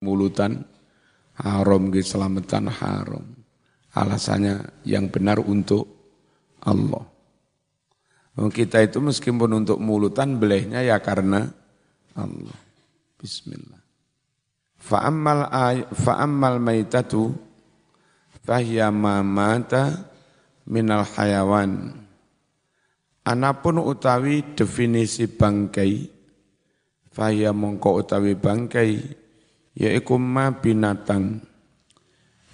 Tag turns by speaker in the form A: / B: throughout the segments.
A: mulutan haram selamatan haram. Alasannya yang benar untuk Allah. Kita itu meskipun untuk mulutan belehnya ya karena Allah. Bismillah. Fa'ammal fa'ammal maitatu fahiya ma mata minal hayawan. Anapun utawi definisi bangkai, fahiya mongko utawi bangkai, yaiku ma binatang.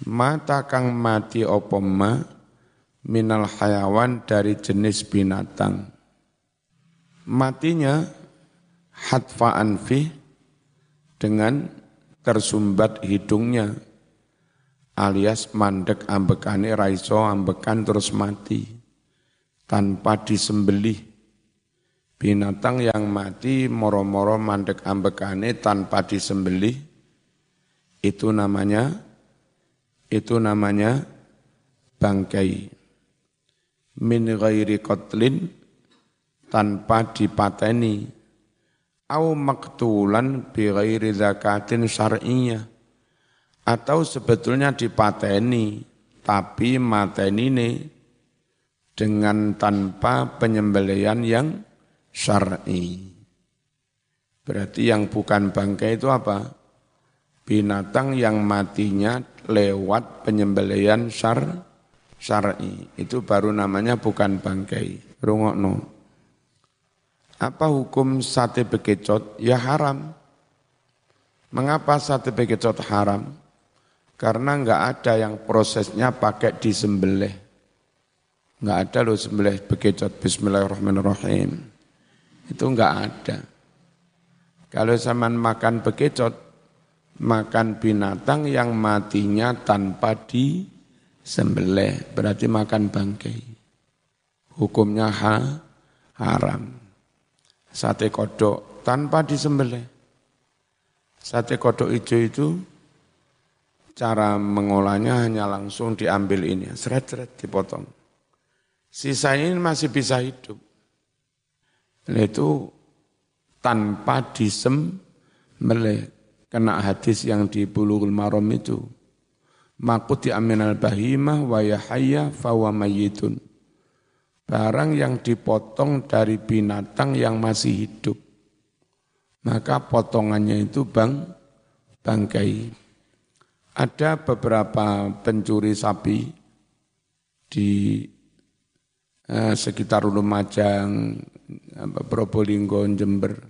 A: Mata kang mati opo ma minal hayawan dari jenis binatang. Matinya hatfa anfi dengan tersumbat hidungnya alias mandek ambekane raiso ambekan terus mati tanpa disembelih binatang yang mati moro-moro mandek ambekane tanpa disembelih itu namanya itu namanya bangkai min ghairi qatlin tanpa dipateni au maktulan bi ghairi zakatin syar'iyyah atau sebetulnya dipateni tapi mateni ini dengan tanpa penyembelian yang syar'i. Berarti yang bukan bangkai itu apa? Binatang yang matinya lewat penyembelian syar syar'i. Itu baru namanya bukan bangkai. Rungokno. Apa hukum sate bekecot? Ya haram. Mengapa sate bekecot haram? Karena enggak ada yang prosesnya pakai disembelih. Enggak ada loh sembelih bekecot bismillahirrahmanirrahim. Itu enggak ada. Kalau zaman makan bekecot, makan binatang yang matinya tanpa disembelih, berarti makan bangkai. Hukumnya ha, haram sate kodok tanpa disembelih. Sate kodok hijau itu cara mengolahnya hanya langsung diambil ini, seret-seret dipotong. Sisanya ini masih bisa hidup. Nah, itu tanpa disembelih. Kena hadis yang di Bulughul Maram itu. Makuti aminal bahimah wa yahayya fawa mayyitun barang yang dipotong dari binatang yang masih hidup. Maka potongannya itu bang bangkai. Ada beberapa pencuri sapi di eh, sekitar Lumajang, Probolinggo, Jember.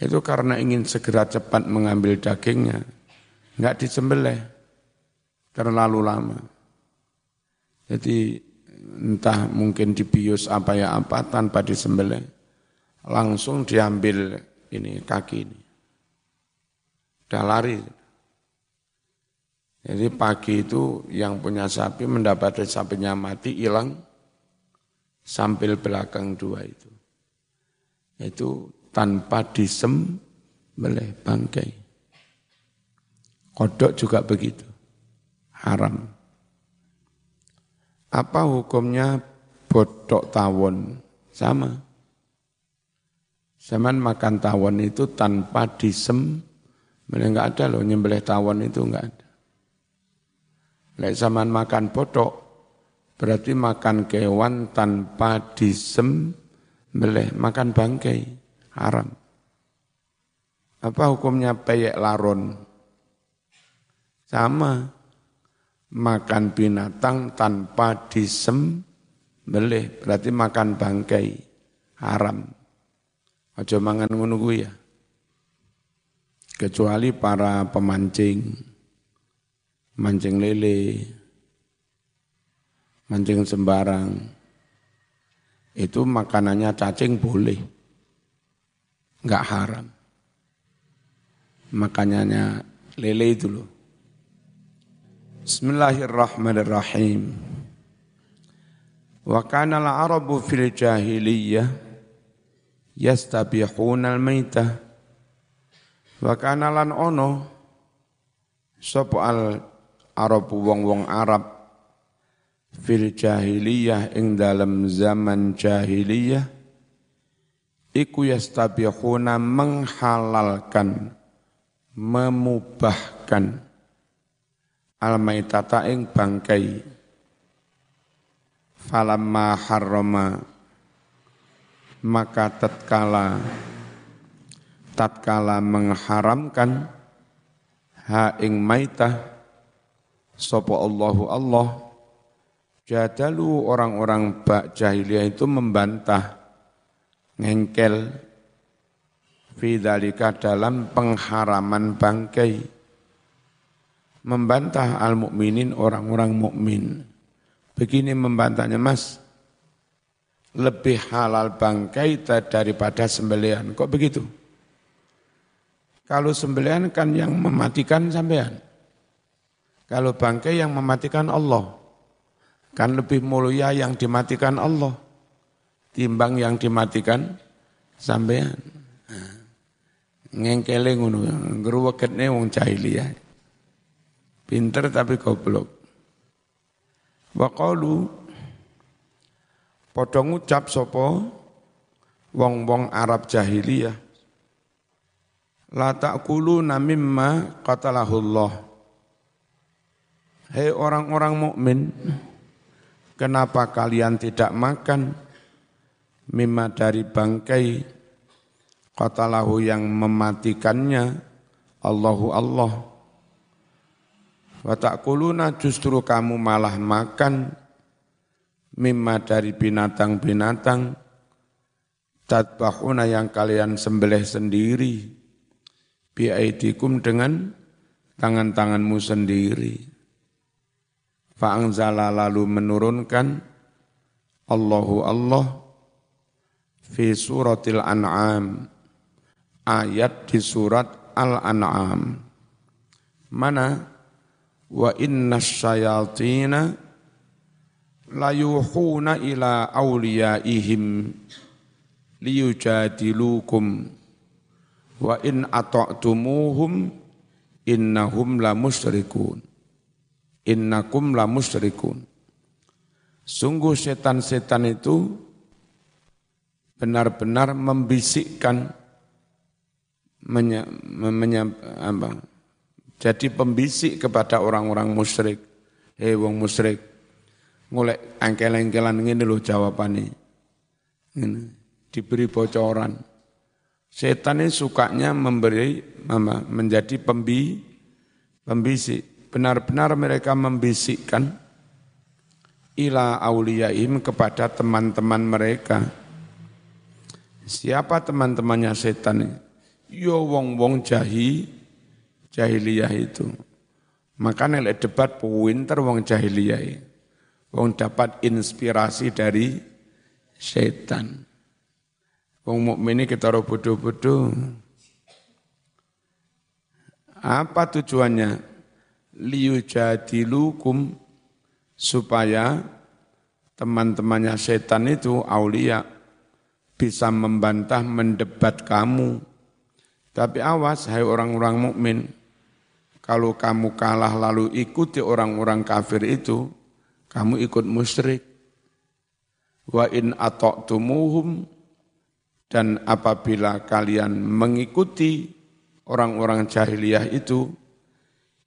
A: Itu karena ingin segera cepat mengambil dagingnya, nggak disembelih. Terlalu lama. Jadi entah mungkin dibius apa ya apa tanpa disembelih langsung diambil ini kaki ini. Udah lari. Jadi pagi itu yang punya sapi mendapati sapinya mati hilang sambil belakang dua itu. Itu tanpa disembelih bangkai kodok juga begitu haram apa hukumnya botok tawon? Sama. Zaman makan tawon itu tanpa disem, enggak ada loh nyembelih tawon itu enggak ada. Lek zaman makan botok, berarti makan kewan tanpa disem, meleh makan bangkai, haram. Apa hukumnya peyek laron? Sama makan binatang tanpa disembelih berarti makan bangkai haram. Aja mangan ngono ya. Kecuali para pemancing mancing lele, mancing sembarang. Itu makanannya cacing boleh. Enggak haram. Makanannya lele itu loh Bismillahirrahmanirrahim. Wa kana al-arabu fil jahiliyah yastabihuna al-maitah. Wa kana lan ono sapa al-arabu wong-wong Arab fil jahiliyah ing dalam zaman jahiliyah iku yastabihuna menghalalkan memubahkan. Al-maitata ing bangkai. Falamma harrama maka tatkala tatkala mengharamkan ha ing maitah sapa Allahu Allah jadalu orang-orang bak jahiliyah itu membantah ngengkel Fidalika dalam pengharaman bangkai membantah al-mukminin orang-orang mukmin. Begini membantahnya, Mas. Lebih halal bangkai daripada sembelian. Kok begitu? Kalau sembelian kan yang mematikan sampean. Kalau bangkai yang mematikan Allah. Kan lebih mulia yang dimatikan Allah. Timbang yang dimatikan sampean. Ngengkele ngono ngruweketne wong jahiliyah pinter tapi goblok. Wa qalu padha ngucap sapa wong-wong Arab jahiliyah. La ta'kuluna mimma qatalahullah. Hei orang-orang mukmin kenapa kalian tidak makan mimma dari bangkai qatalahu yang mematikannya Allahu Allah. Wa ta'kuluna justru kamu malah makan mimma dari binatang-binatang tadbahuna yang kalian sembelih sendiri biaidikum dengan tangan-tanganmu sendiri. Fa'angzala lalu menurunkan Allahu Allah fi suratil an'am ayat di surat Al-An'am. Mana? Wa inna syayatina layuhuna ila awliyaihim liyujadilukum wa in ata'tumuhum innahum la musyrikun innakum la musyrikun sungguh setan-setan itu benar-benar membisikkan menya, menya, apa, jadi pembisik kepada orang-orang musyrik. Hei wong musyrik, ngulek angkel-angkelan ini loh jawabannya. Ini, diberi bocoran. Setan ini sukanya memberi mama, menjadi pembi, pembisik. Benar-benar mereka membisikkan ila auliyaim kepada teman-teman mereka. Siapa teman-temannya setan yo wong-wong jahi jahiliyah itu. Makanya lek debat pinter wong jahiliyah. Wong dapat inspirasi dari setan. Wong mukmin ini kita bodoh-bodoh. Apa tujuannya? Liu jadilukum supaya teman-temannya setan itu aulia bisa membantah mendebat kamu tapi awas hai orang-orang mukmin, kalau kamu kalah lalu ikuti orang-orang kafir itu, kamu ikut musyrik. Wa in ata'tumuhum dan apabila kalian mengikuti orang-orang jahiliyah itu,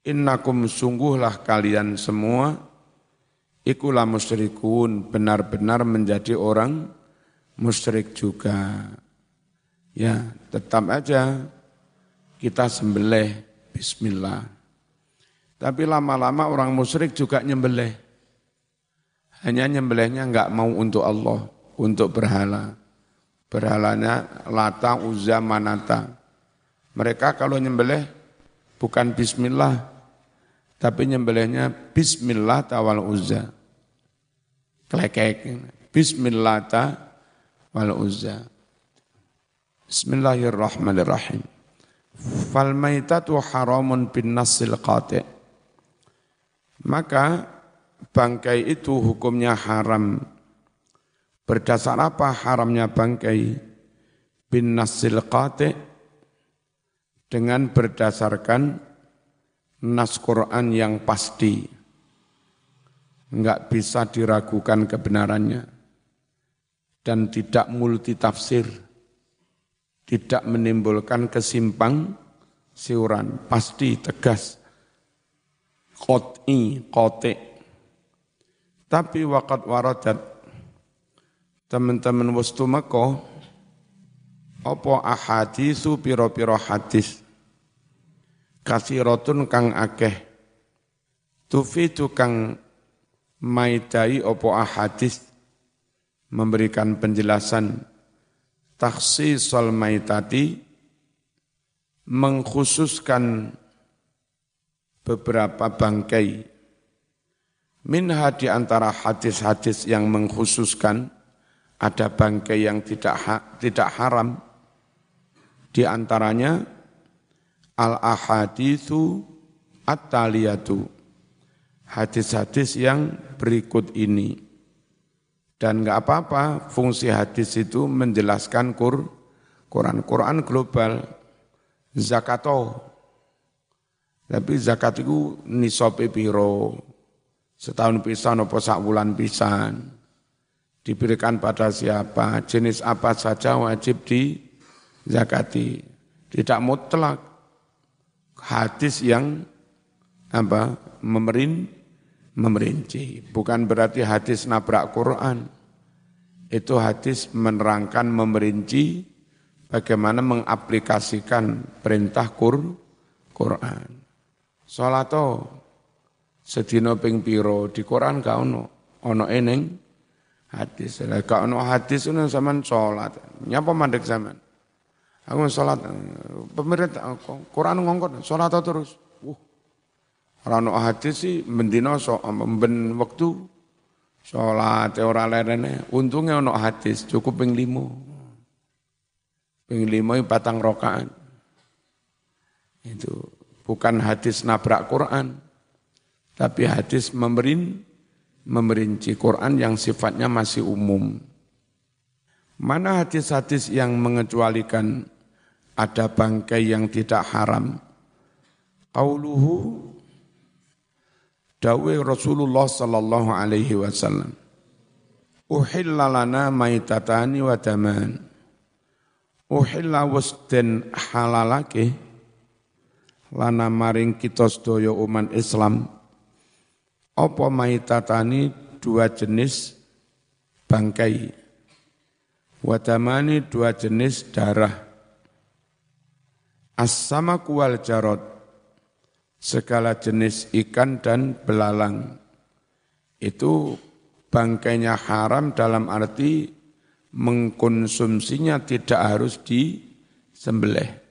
A: innakum sungguhlah kalian semua ikulah musyrikun, benar-benar menjadi orang musyrik juga. Ya, tetap aja kita sembelih bismillah. Tapi lama-lama orang musyrik juga nyembelih. Hanya nyembelihnya enggak mau untuk Allah, untuk berhala. Berhalanya Lata, Uzza, Manata. Mereka kalau nyembelih bukan bismillah, tapi nyembelihnya bismillah tawal Uzza. Klekek. Bismillah tawal Uzza. Bismillahirrahmanirrahim. Fal maitatu haramun bin nasil qati. Maka bangkai itu hukumnya haram. Berdasar apa haramnya bangkai? Bin nasil qati dengan berdasarkan nas Quran yang pasti. Enggak bisa diragukan kebenarannya dan tidak multi tafsir tidak menimbulkan kesimpang siuran, pasti tegas. Qot'i, kote. Tapi wakat waradat, teman-teman wastu meko, opo ahadisu piro-piro hadis. Kasirotun kang akeh. Tufitu kang maidai opo ahadis memberikan penjelasan taksisol maitati mengkhususkan beberapa bangkai. Minha di antara hadis-hadis yang mengkhususkan ada bangkai yang tidak ha, tidak haram. Di antaranya al ahaditsu at-taliyatu. Hadis-hadis yang berikut ini dan enggak apa-apa fungsi hadis itu menjelaskan Qur, Quran. Quran global zakato tapi zakat itu nisope piro, setahun pisan apa sak bulan pisan, diberikan pada siapa, jenis apa saja wajib di zakati. Tidak mutlak. Hadis yang apa memerin memerinci. Bukan berarti hadis nabrak Quran. Itu hadis menerangkan memerinci bagaimana mengaplikasikan perintah Quran. Salato sedina ping piro di Quran gak ono, ono eneng hadis. Gak ono hadis ono sampean salat. Nyapa mandek sampean? Aku salat pemerintah Quran ngongkon salat terus. Ora ono hadis sih bendina so ben waktu salat ora lerene. Untungnya ono hadis cukup ping limo. Ping limo patang rokaan. Itu bukan hadis nabrak Quran, tapi hadis memerin, memerinci Quran yang sifatnya masih umum. Mana hadis-hadis yang mengecualikan ada bangkai yang tidak haram? Qauluhu dawe Rasulullah sallallahu alaihi wasallam. Uhilla lana maitatani wa daman. Uhilla wasden halalake lana maring kita sedaya umat Islam apa maitatani dua jenis bangkai wadamani dua jenis darah as-sama kual jarot segala jenis ikan dan belalang itu bangkainya haram dalam arti mengkonsumsinya tidak harus disembelih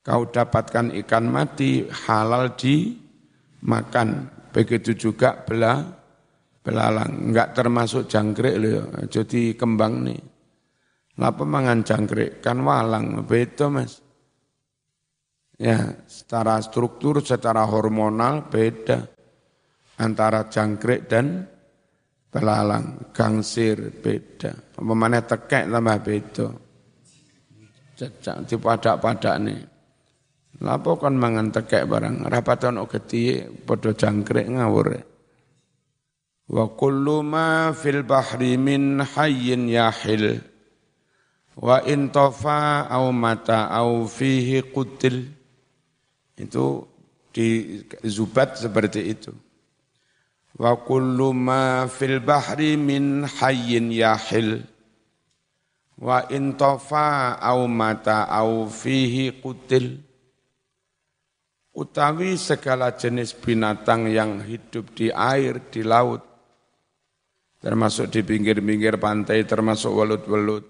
A: kau dapatkan ikan mati halal dimakan. Begitu juga bela, belalang. Enggak termasuk jangkrik loh, jadi kembang nih. Lapa mangan jangkrik? Kan walang, beda mas. Ya, secara struktur, secara hormonal beda. Antara jangkrik dan belalang, gangsir beda. Apa mana tekek tambah beda. Cecak, dipadak-padak nih. Lapo kan mangan tekek barang rapatan o getiye padha jangkrik ngawur. Wa kullu ma fil bahri min hayyin yahil wa in tafa au mata au fihi qutil itu di Zubat seperti itu. Wa kullu ma fil bahri min hayyin yahil wa in tafa au mata au fihi qutil utawi segala jenis binatang yang hidup di air, di laut, termasuk di pinggir-pinggir pantai, termasuk welut-welut.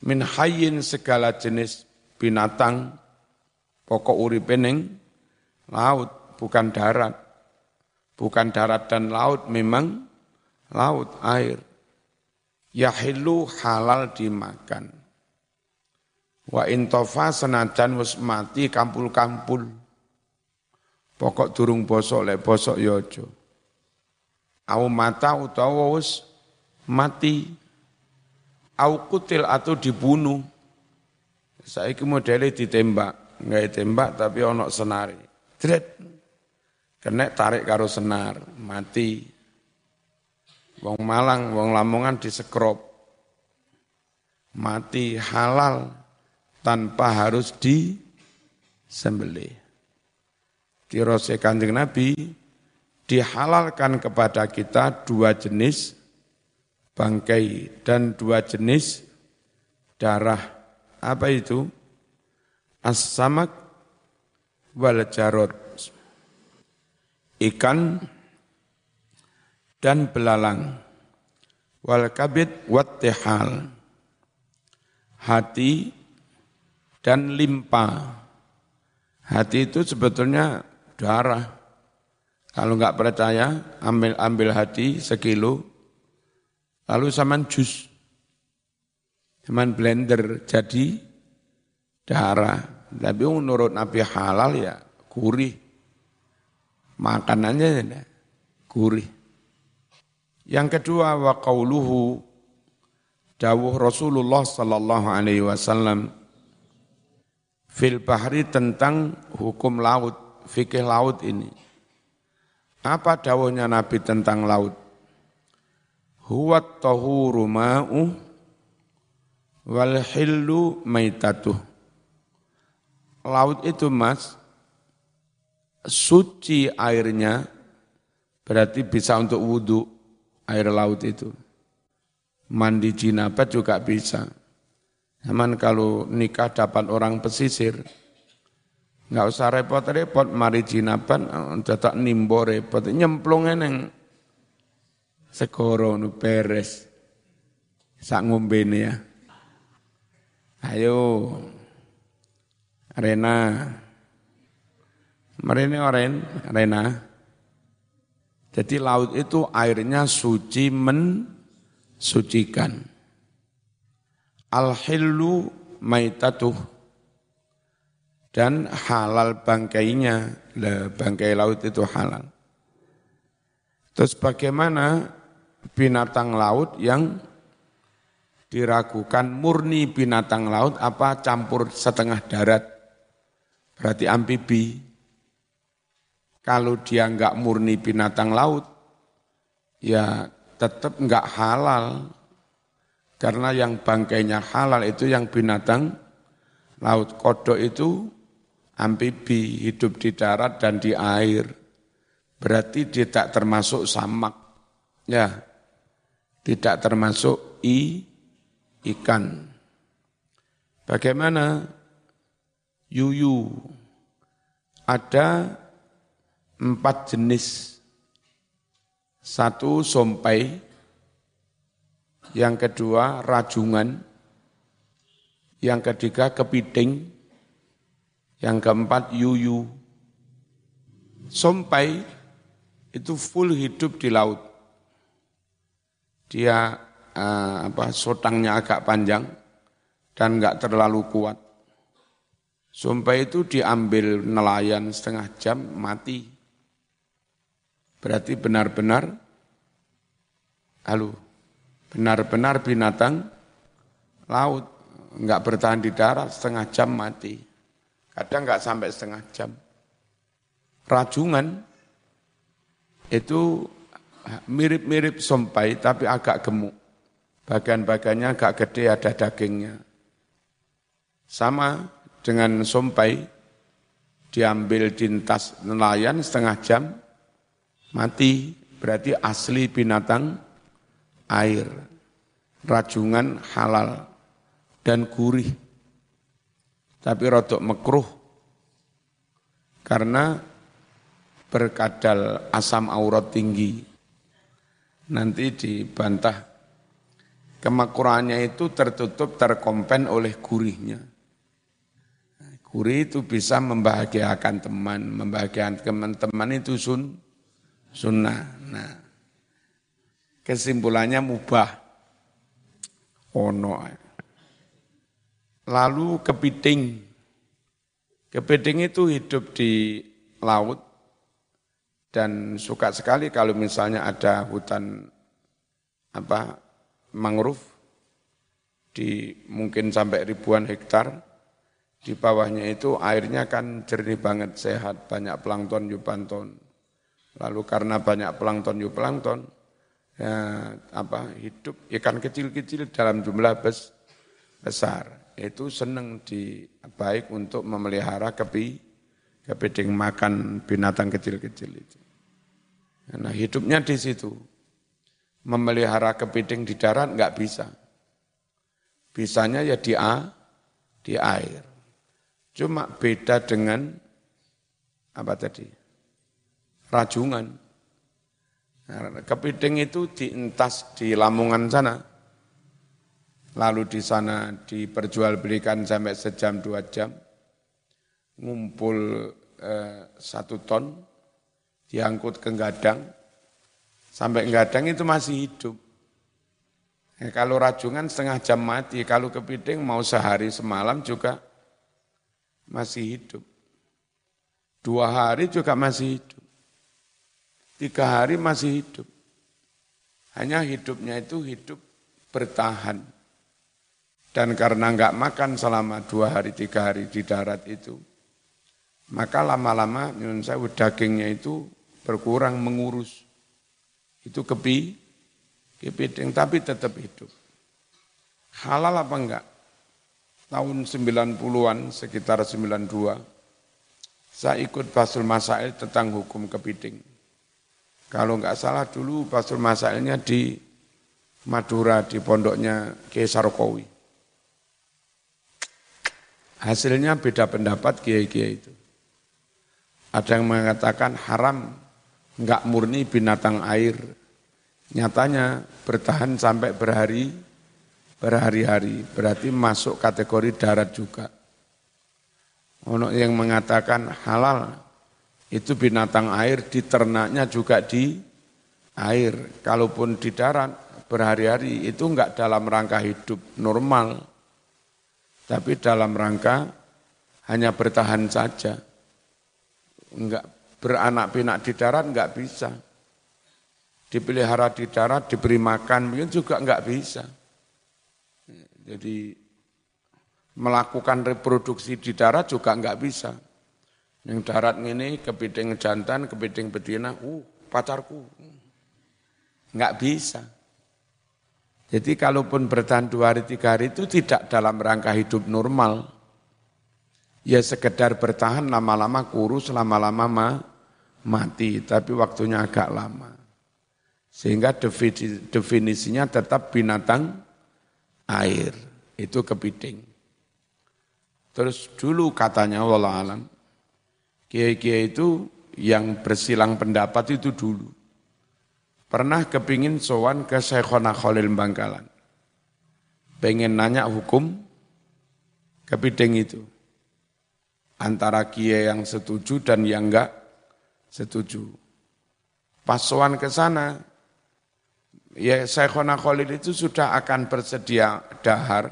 A: Min hayyin segala jenis binatang, pokok uripening, laut, bukan darat. Bukan darat dan laut, memang laut, air. Yahilu halal dimakan Wa intofa senajan wis mati kampul-kampul. Pokok durung bosok lek bosok yojo. Ya Au mata utawa wis mati. Au kutil atau dibunuh. Saiki modele ditembak, nggak tembak tapi ono senari. Dret. Kena tarik karo senar, mati. Wong Malang, wong Lamongan disekrop. Mati halal tanpa harus di sembelih. Dirose kanjeng Nabi dihalalkan kepada kita dua jenis bangkai dan dua jenis darah. Apa itu? As-samak wal jarod. Ikan dan belalang. Wal kabit wat tehal. Hati dan limpa. Hati itu sebetulnya darah. Kalau nggak percaya, ambil ambil hati sekilo, lalu saman jus, saman blender jadi darah. Tapi menurut Nabi halal ya gurih. Makanannya ya gurih. Yang kedua wa qauluhu dawuh Rasulullah sallallahu alaihi wasallam fil bahri tentang hukum laut fikih laut ini. Apa dawuhnya Nabi tentang laut? Huwat tahuru ma'u wal hillu maitatuh. Laut itu mas, suci airnya, berarti bisa untuk wudhu air laut itu. Mandi jinabat juga bisa. Namun kalau nikah dapat orang pesisir, Enggak usah repot-repot, mari jinaban, tetap nimbo repot. Nyemplung neng segoro nu beres. Sak ngombene ya. Ayo, Rena. Marine oren, Rena. Jadi laut itu airnya suci mensucikan. Al-hillu maitatuh dan halal bangkainya, bangkai laut itu halal. Terus bagaimana binatang laut yang diragukan murni binatang laut apa campur setengah darat, berarti amfibi. Kalau dia enggak murni binatang laut, ya tetap enggak halal. Karena yang bangkainya halal itu yang binatang laut. Kodok itu amfibi hidup di darat dan di air. Berarti tidak termasuk samak. Ya. Tidak termasuk i ikan. Bagaimana yuyu? Ada empat jenis. Satu sompai, yang kedua rajungan, yang ketiga kepiting, yang keempat yuyu. Sompai itu full hidup di laut. Dia uh, apa sotangnya agak panjang dan enggak terlalu kuat. Sompai itu diambil nelayan setengah jam mati. Berarti benar-benar halo benar-benar binatang laut enggak bertahan di darat setengah jam mati. Kadang nggak sampai setengah jam. Rajungan itu mirip-mirip sompai tapi agak gemuk. Bagian-bagiannya agak gede ada dagingnya. Sama dengan sompai, diambil dintas nelayan setengah jam, mati. Berarti asli binatang air. Rajungan halal dan gurih tapi rotok mekruh karena berkadal asam aurat tinggi. Nanti dibantah kemakruhannya itu tertutup terkompen oleh gurihnya. Gurih itu bisa membahagiakan teman, membahagiakan teman-teman itu sun, sunnah. Nah, kesimpulannya mubah. Ono. Lalu kepiting. Kepiting itu hidup di laut dan suka sekali kalau misalnya ada hutan apa mangrove di mungkin sampai ribuan hektar di bawahnya itu airnya kan jernih banget sehat banyak plankton euplankton lalu karena banyak plankton euplankton ya apa hidup ikan kecil-kecil dalam jumlah bes, besar itu senang di baik untuk memelihara kepi kepiting makan binatang kecil-kecil itu. Nah hidupnya di situ. Memelihara kepiting di darat nggak bisa. Bisanya ya di a, di air. Cuma beda dengan apa tadi? Rajungan. Nah, kepiting itu dientas di Lamongan sana. Lalu di sana diperjualbelikan sampai sejam dua jam. Ngumpul eh, satu ton, diangkut ke gadang, sampai gadang itu masih hidup. Ya, kalau rajungan setengah jam mati, kalau kepiting mau sehari semalam juga masih hidup. Dua hari juga masih hidup. Tiga hari masih hidup. Hanya hidupnya itu hidup bertahan. Dan karena nggak makan selama dua hari, tiga hari di darat itu, maka lama-lama nyun saya dagingnya itu berkurang mengurus. Itu kepi, kepiting, tapi tetap hidup. Halal apa enggak? Tahun 90-an, sekitar 92, saya ikut Basul Masail tentang hukum kepiting. Kalau enggak salah dulu Basul Masailnya di Madura, di pondoknya Kiai Sarkowi. Hasilnya beda pendapat kiai-kiai itu. Ada yang mengatakan haram, enggak murni binatang air. Nyatanya bertahan sampai berhari, berhari-hari. Berarti masuk kategori darat juga. Ono yang mengatakan halal, itu binatang air diternaknya juga di air. Kalaupun di darat berhari-hari itu enggak dalam rangka hidup normal, tapi dalam rangka hanya bertahan saja enggak beranak pinak di darat enggak bisa. Dipelihara di darat, diberi makan, mungkin juga enggak bisa. Jadi melakukan reproduksi di darat juga enggak bisa. Yang darat ini kepiting jantan, kepiting betina, uh pacarku. Enggak bisa. Jadi kalaupun bertahan dua hari, tiga hari itu tidak dalam rangka hidup normal ya sekedar bertahan lama-lama kurus, lama-lama ma, mati, tapi waktunya agak lama. Sehingga definisinya tetap binatang air, itu kepiting. Terus dulu katanya Allah alam, kiai-kiai itu yang bersilang pendapat itu dulu. Pernah kepingin sowan ke Syekhona Khalil Bangkalan. Pengen nanya hukum kepiting itu antara kiai yang setuju dan yang enggak setuju. Pasoan ke sana, ya Syekhona Khalid itu sudah akan bersedia dahar.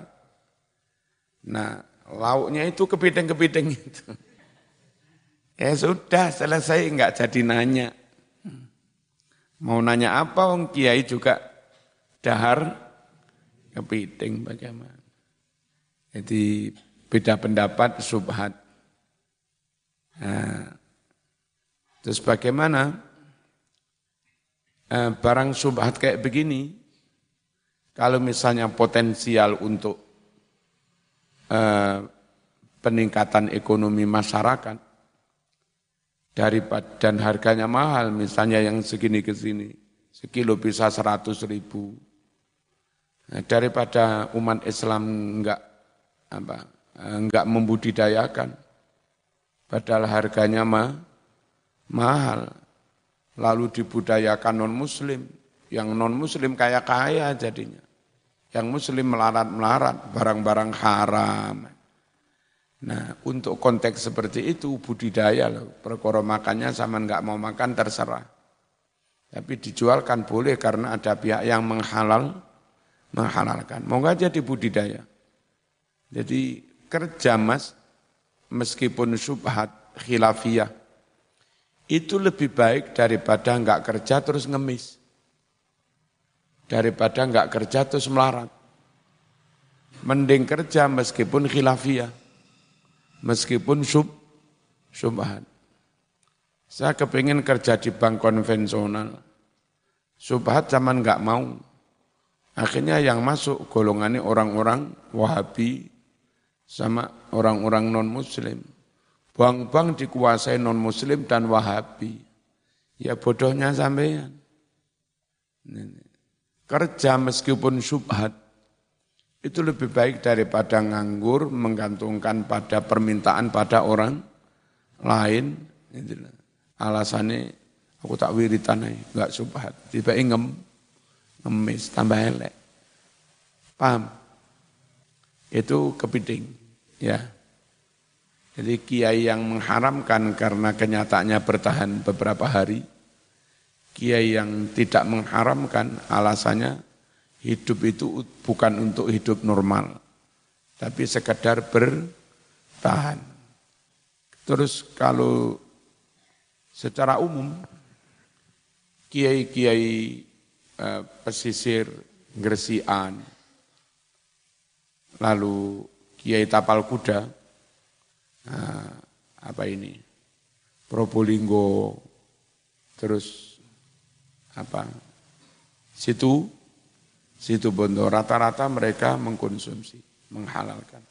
A: Nah, lauknya itu kepiting-kepiting itu. Ya sudah, selesai enggak jadi nanya. Mau nanya apa, Wong Kiai juga dahar kepiting bagaimana. Jadi beda pendapat subhat. Nah, terus bagaimana eh, barang subhat kayak begini, kalau misalnya potensial untuk eh, peningkatan ekonomi masyarakat, daripada dan harganya mahal, misalnya yang segini ke sini, sekilo bisa seratus ribu. Nah, daripada umat Islam enggak apa enggak membudidayakan, Padahal harganya mah, mahal. Lalu dibudayakan non-muslim. Yang non-muslim kaya-kaya jadinya. Yang muslim melarat-melarat, barang-barang haram. Nah, untuk konteks seperti itu budidaya loh. Perkara makannya sama nggak mau makan terserah. Tapi dijualkan boleh karena ada pihak yang menghalal, menghalalkan. Mau jadi budidaya. Jadi kerja mas, meskipun subhat khilafiyah, itu lebih baik daripada enggak kerja terus ngemis. Daripada enggak kerja terus melarat. Mending kerja meskipun khilafiyah. Meskipun sub, subhat. Saya kepingin kerja di bank konvensional. Subhat zaman enggak mau. Akhirnya yang masuk golongannya orang-orang wahabi, sama orang-orang non-muslim. Bank-bank dikuasai non-muslim dan wahabi. Ya bodohnya sampean. Kerja meskipun subhat, itu lebih baik daripada nganggur, menggantungkan pada permintaan pada orang lain. Alasannya aku tak wiritan aja, enggak subhat. Tiba ingem, ngemis, tambah elek. Paham? Itu kepiting. Ya. Jadi kiai yang mengharamkan karena kenyataannya bertahan beberapa hari, kiai yang tidak mengharamkan alasannya hidup itu bukan untuk hidup normal, tapi sekedar bertahan. Terus kalau secara umum kiai-kiai eh, pesisir Gresian, lalu Kiai Tapal Kuda, nah, apa ini, Probolinggo, terus apa, situ, situ Bondo, rata-rata mereka mengkonsumsi, menghalalkan.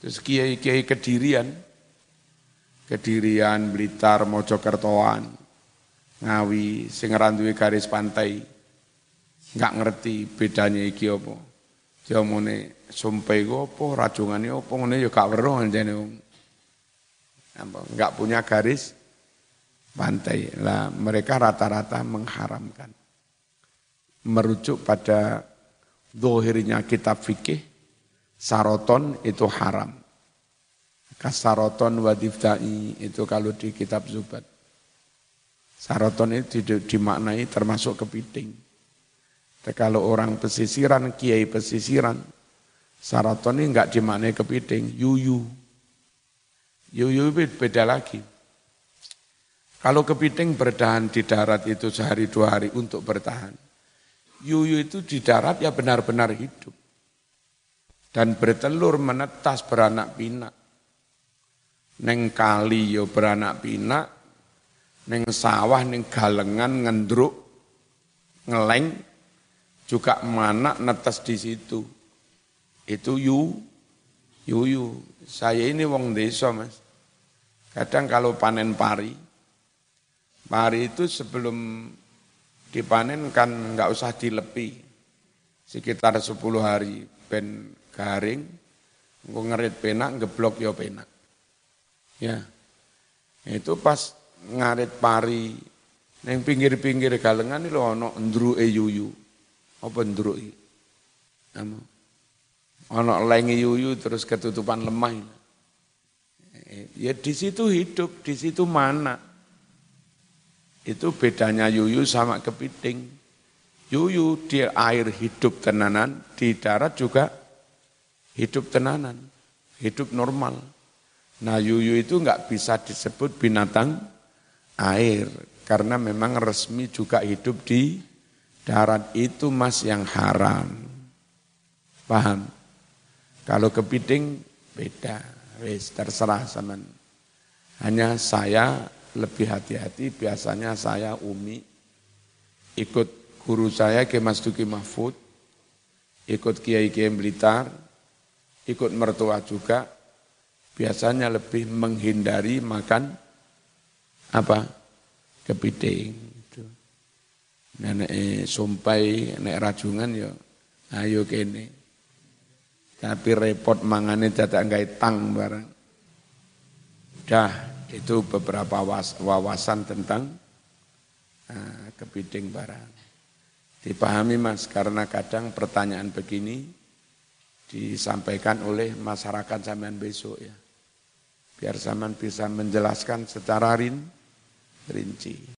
A: Terus Kiai-Kiai Kedirian, Kedirian, Blitar, Mojokertoan, Ngawi, sing garis pantai, nggak ngerti bedanya iki apa. Jamune sumpai ku apa, rajungane apa ngene ya gak weruh. Enggak punya garis pantai. Lah mereka rata-rata mengharamkan. Merujuk pada dohirnya kitab fikih, saroton itu haram. Kasaroton wadiftai itu kalau di kitab zubat. Saroton itu dimaknai termasuk kepiting. Kalau orang pesisiran, kiai pesisiran, saraton ini enggak dimaknai kepiting, yuyu. Yuyu beda lagi. Kalau kepiting bertahan di darat itu sehari dua hari untuk bertahan. Yuyu itu di darat ya benar-benar hidup. Dan bertelur menetas beranak pinak. Neng kali yo beranak pinak, neng sawah, neng galengan, ngendruk, ngeleng, juga mana netes di situ. Itu yu, yuyu. Saya ini wong desa mas. Kadang kalau panen pari, pari itu sebelum dipanen kan nggak usah dilepi. Sekitar 10 hari ben garing, gue ngerit penak, ngeblok yo penak. Ya, itu pas ngarit pari, neng pinggir-pinggir galengan itu ono ndru e yuyu apa ndruk iki? Anu. Ana lengi yuyu terus ketutupan lemah. Ya di situ hidup, di situ mana? Itu bedanya yuyu sama kepiting. Yuyu di air hidup tenanan, di darat juga hidup tenanan, hidup normal. Nah yuyu itu nggak bisa disebut binatang air, karena memang resmi juga hidup di Darat itu mas yang haram. Paham? Kalau kepiting beda. Wis terserah sama. Hanya saya lebih hati-hati. Biasanya saya umi ikut guru saya ke Mas Duki Mahfud, ikut Kiai Kiai Blitar, ikut mertua juga. Biasanya lebih menghindari makan apa? Kepiting nenek sumpai nek rajungan ya. Ayo kene. Tapi repot mangane dadak gawe tang barang dah itu beberapa wawasan tentang uh, kepiting barang. Dipahami mas karena kadang pertanyaan begini disampaikan oleh masyarakat zaman besok ya. Biar zaman bisa menjelaskan secara rin, rinci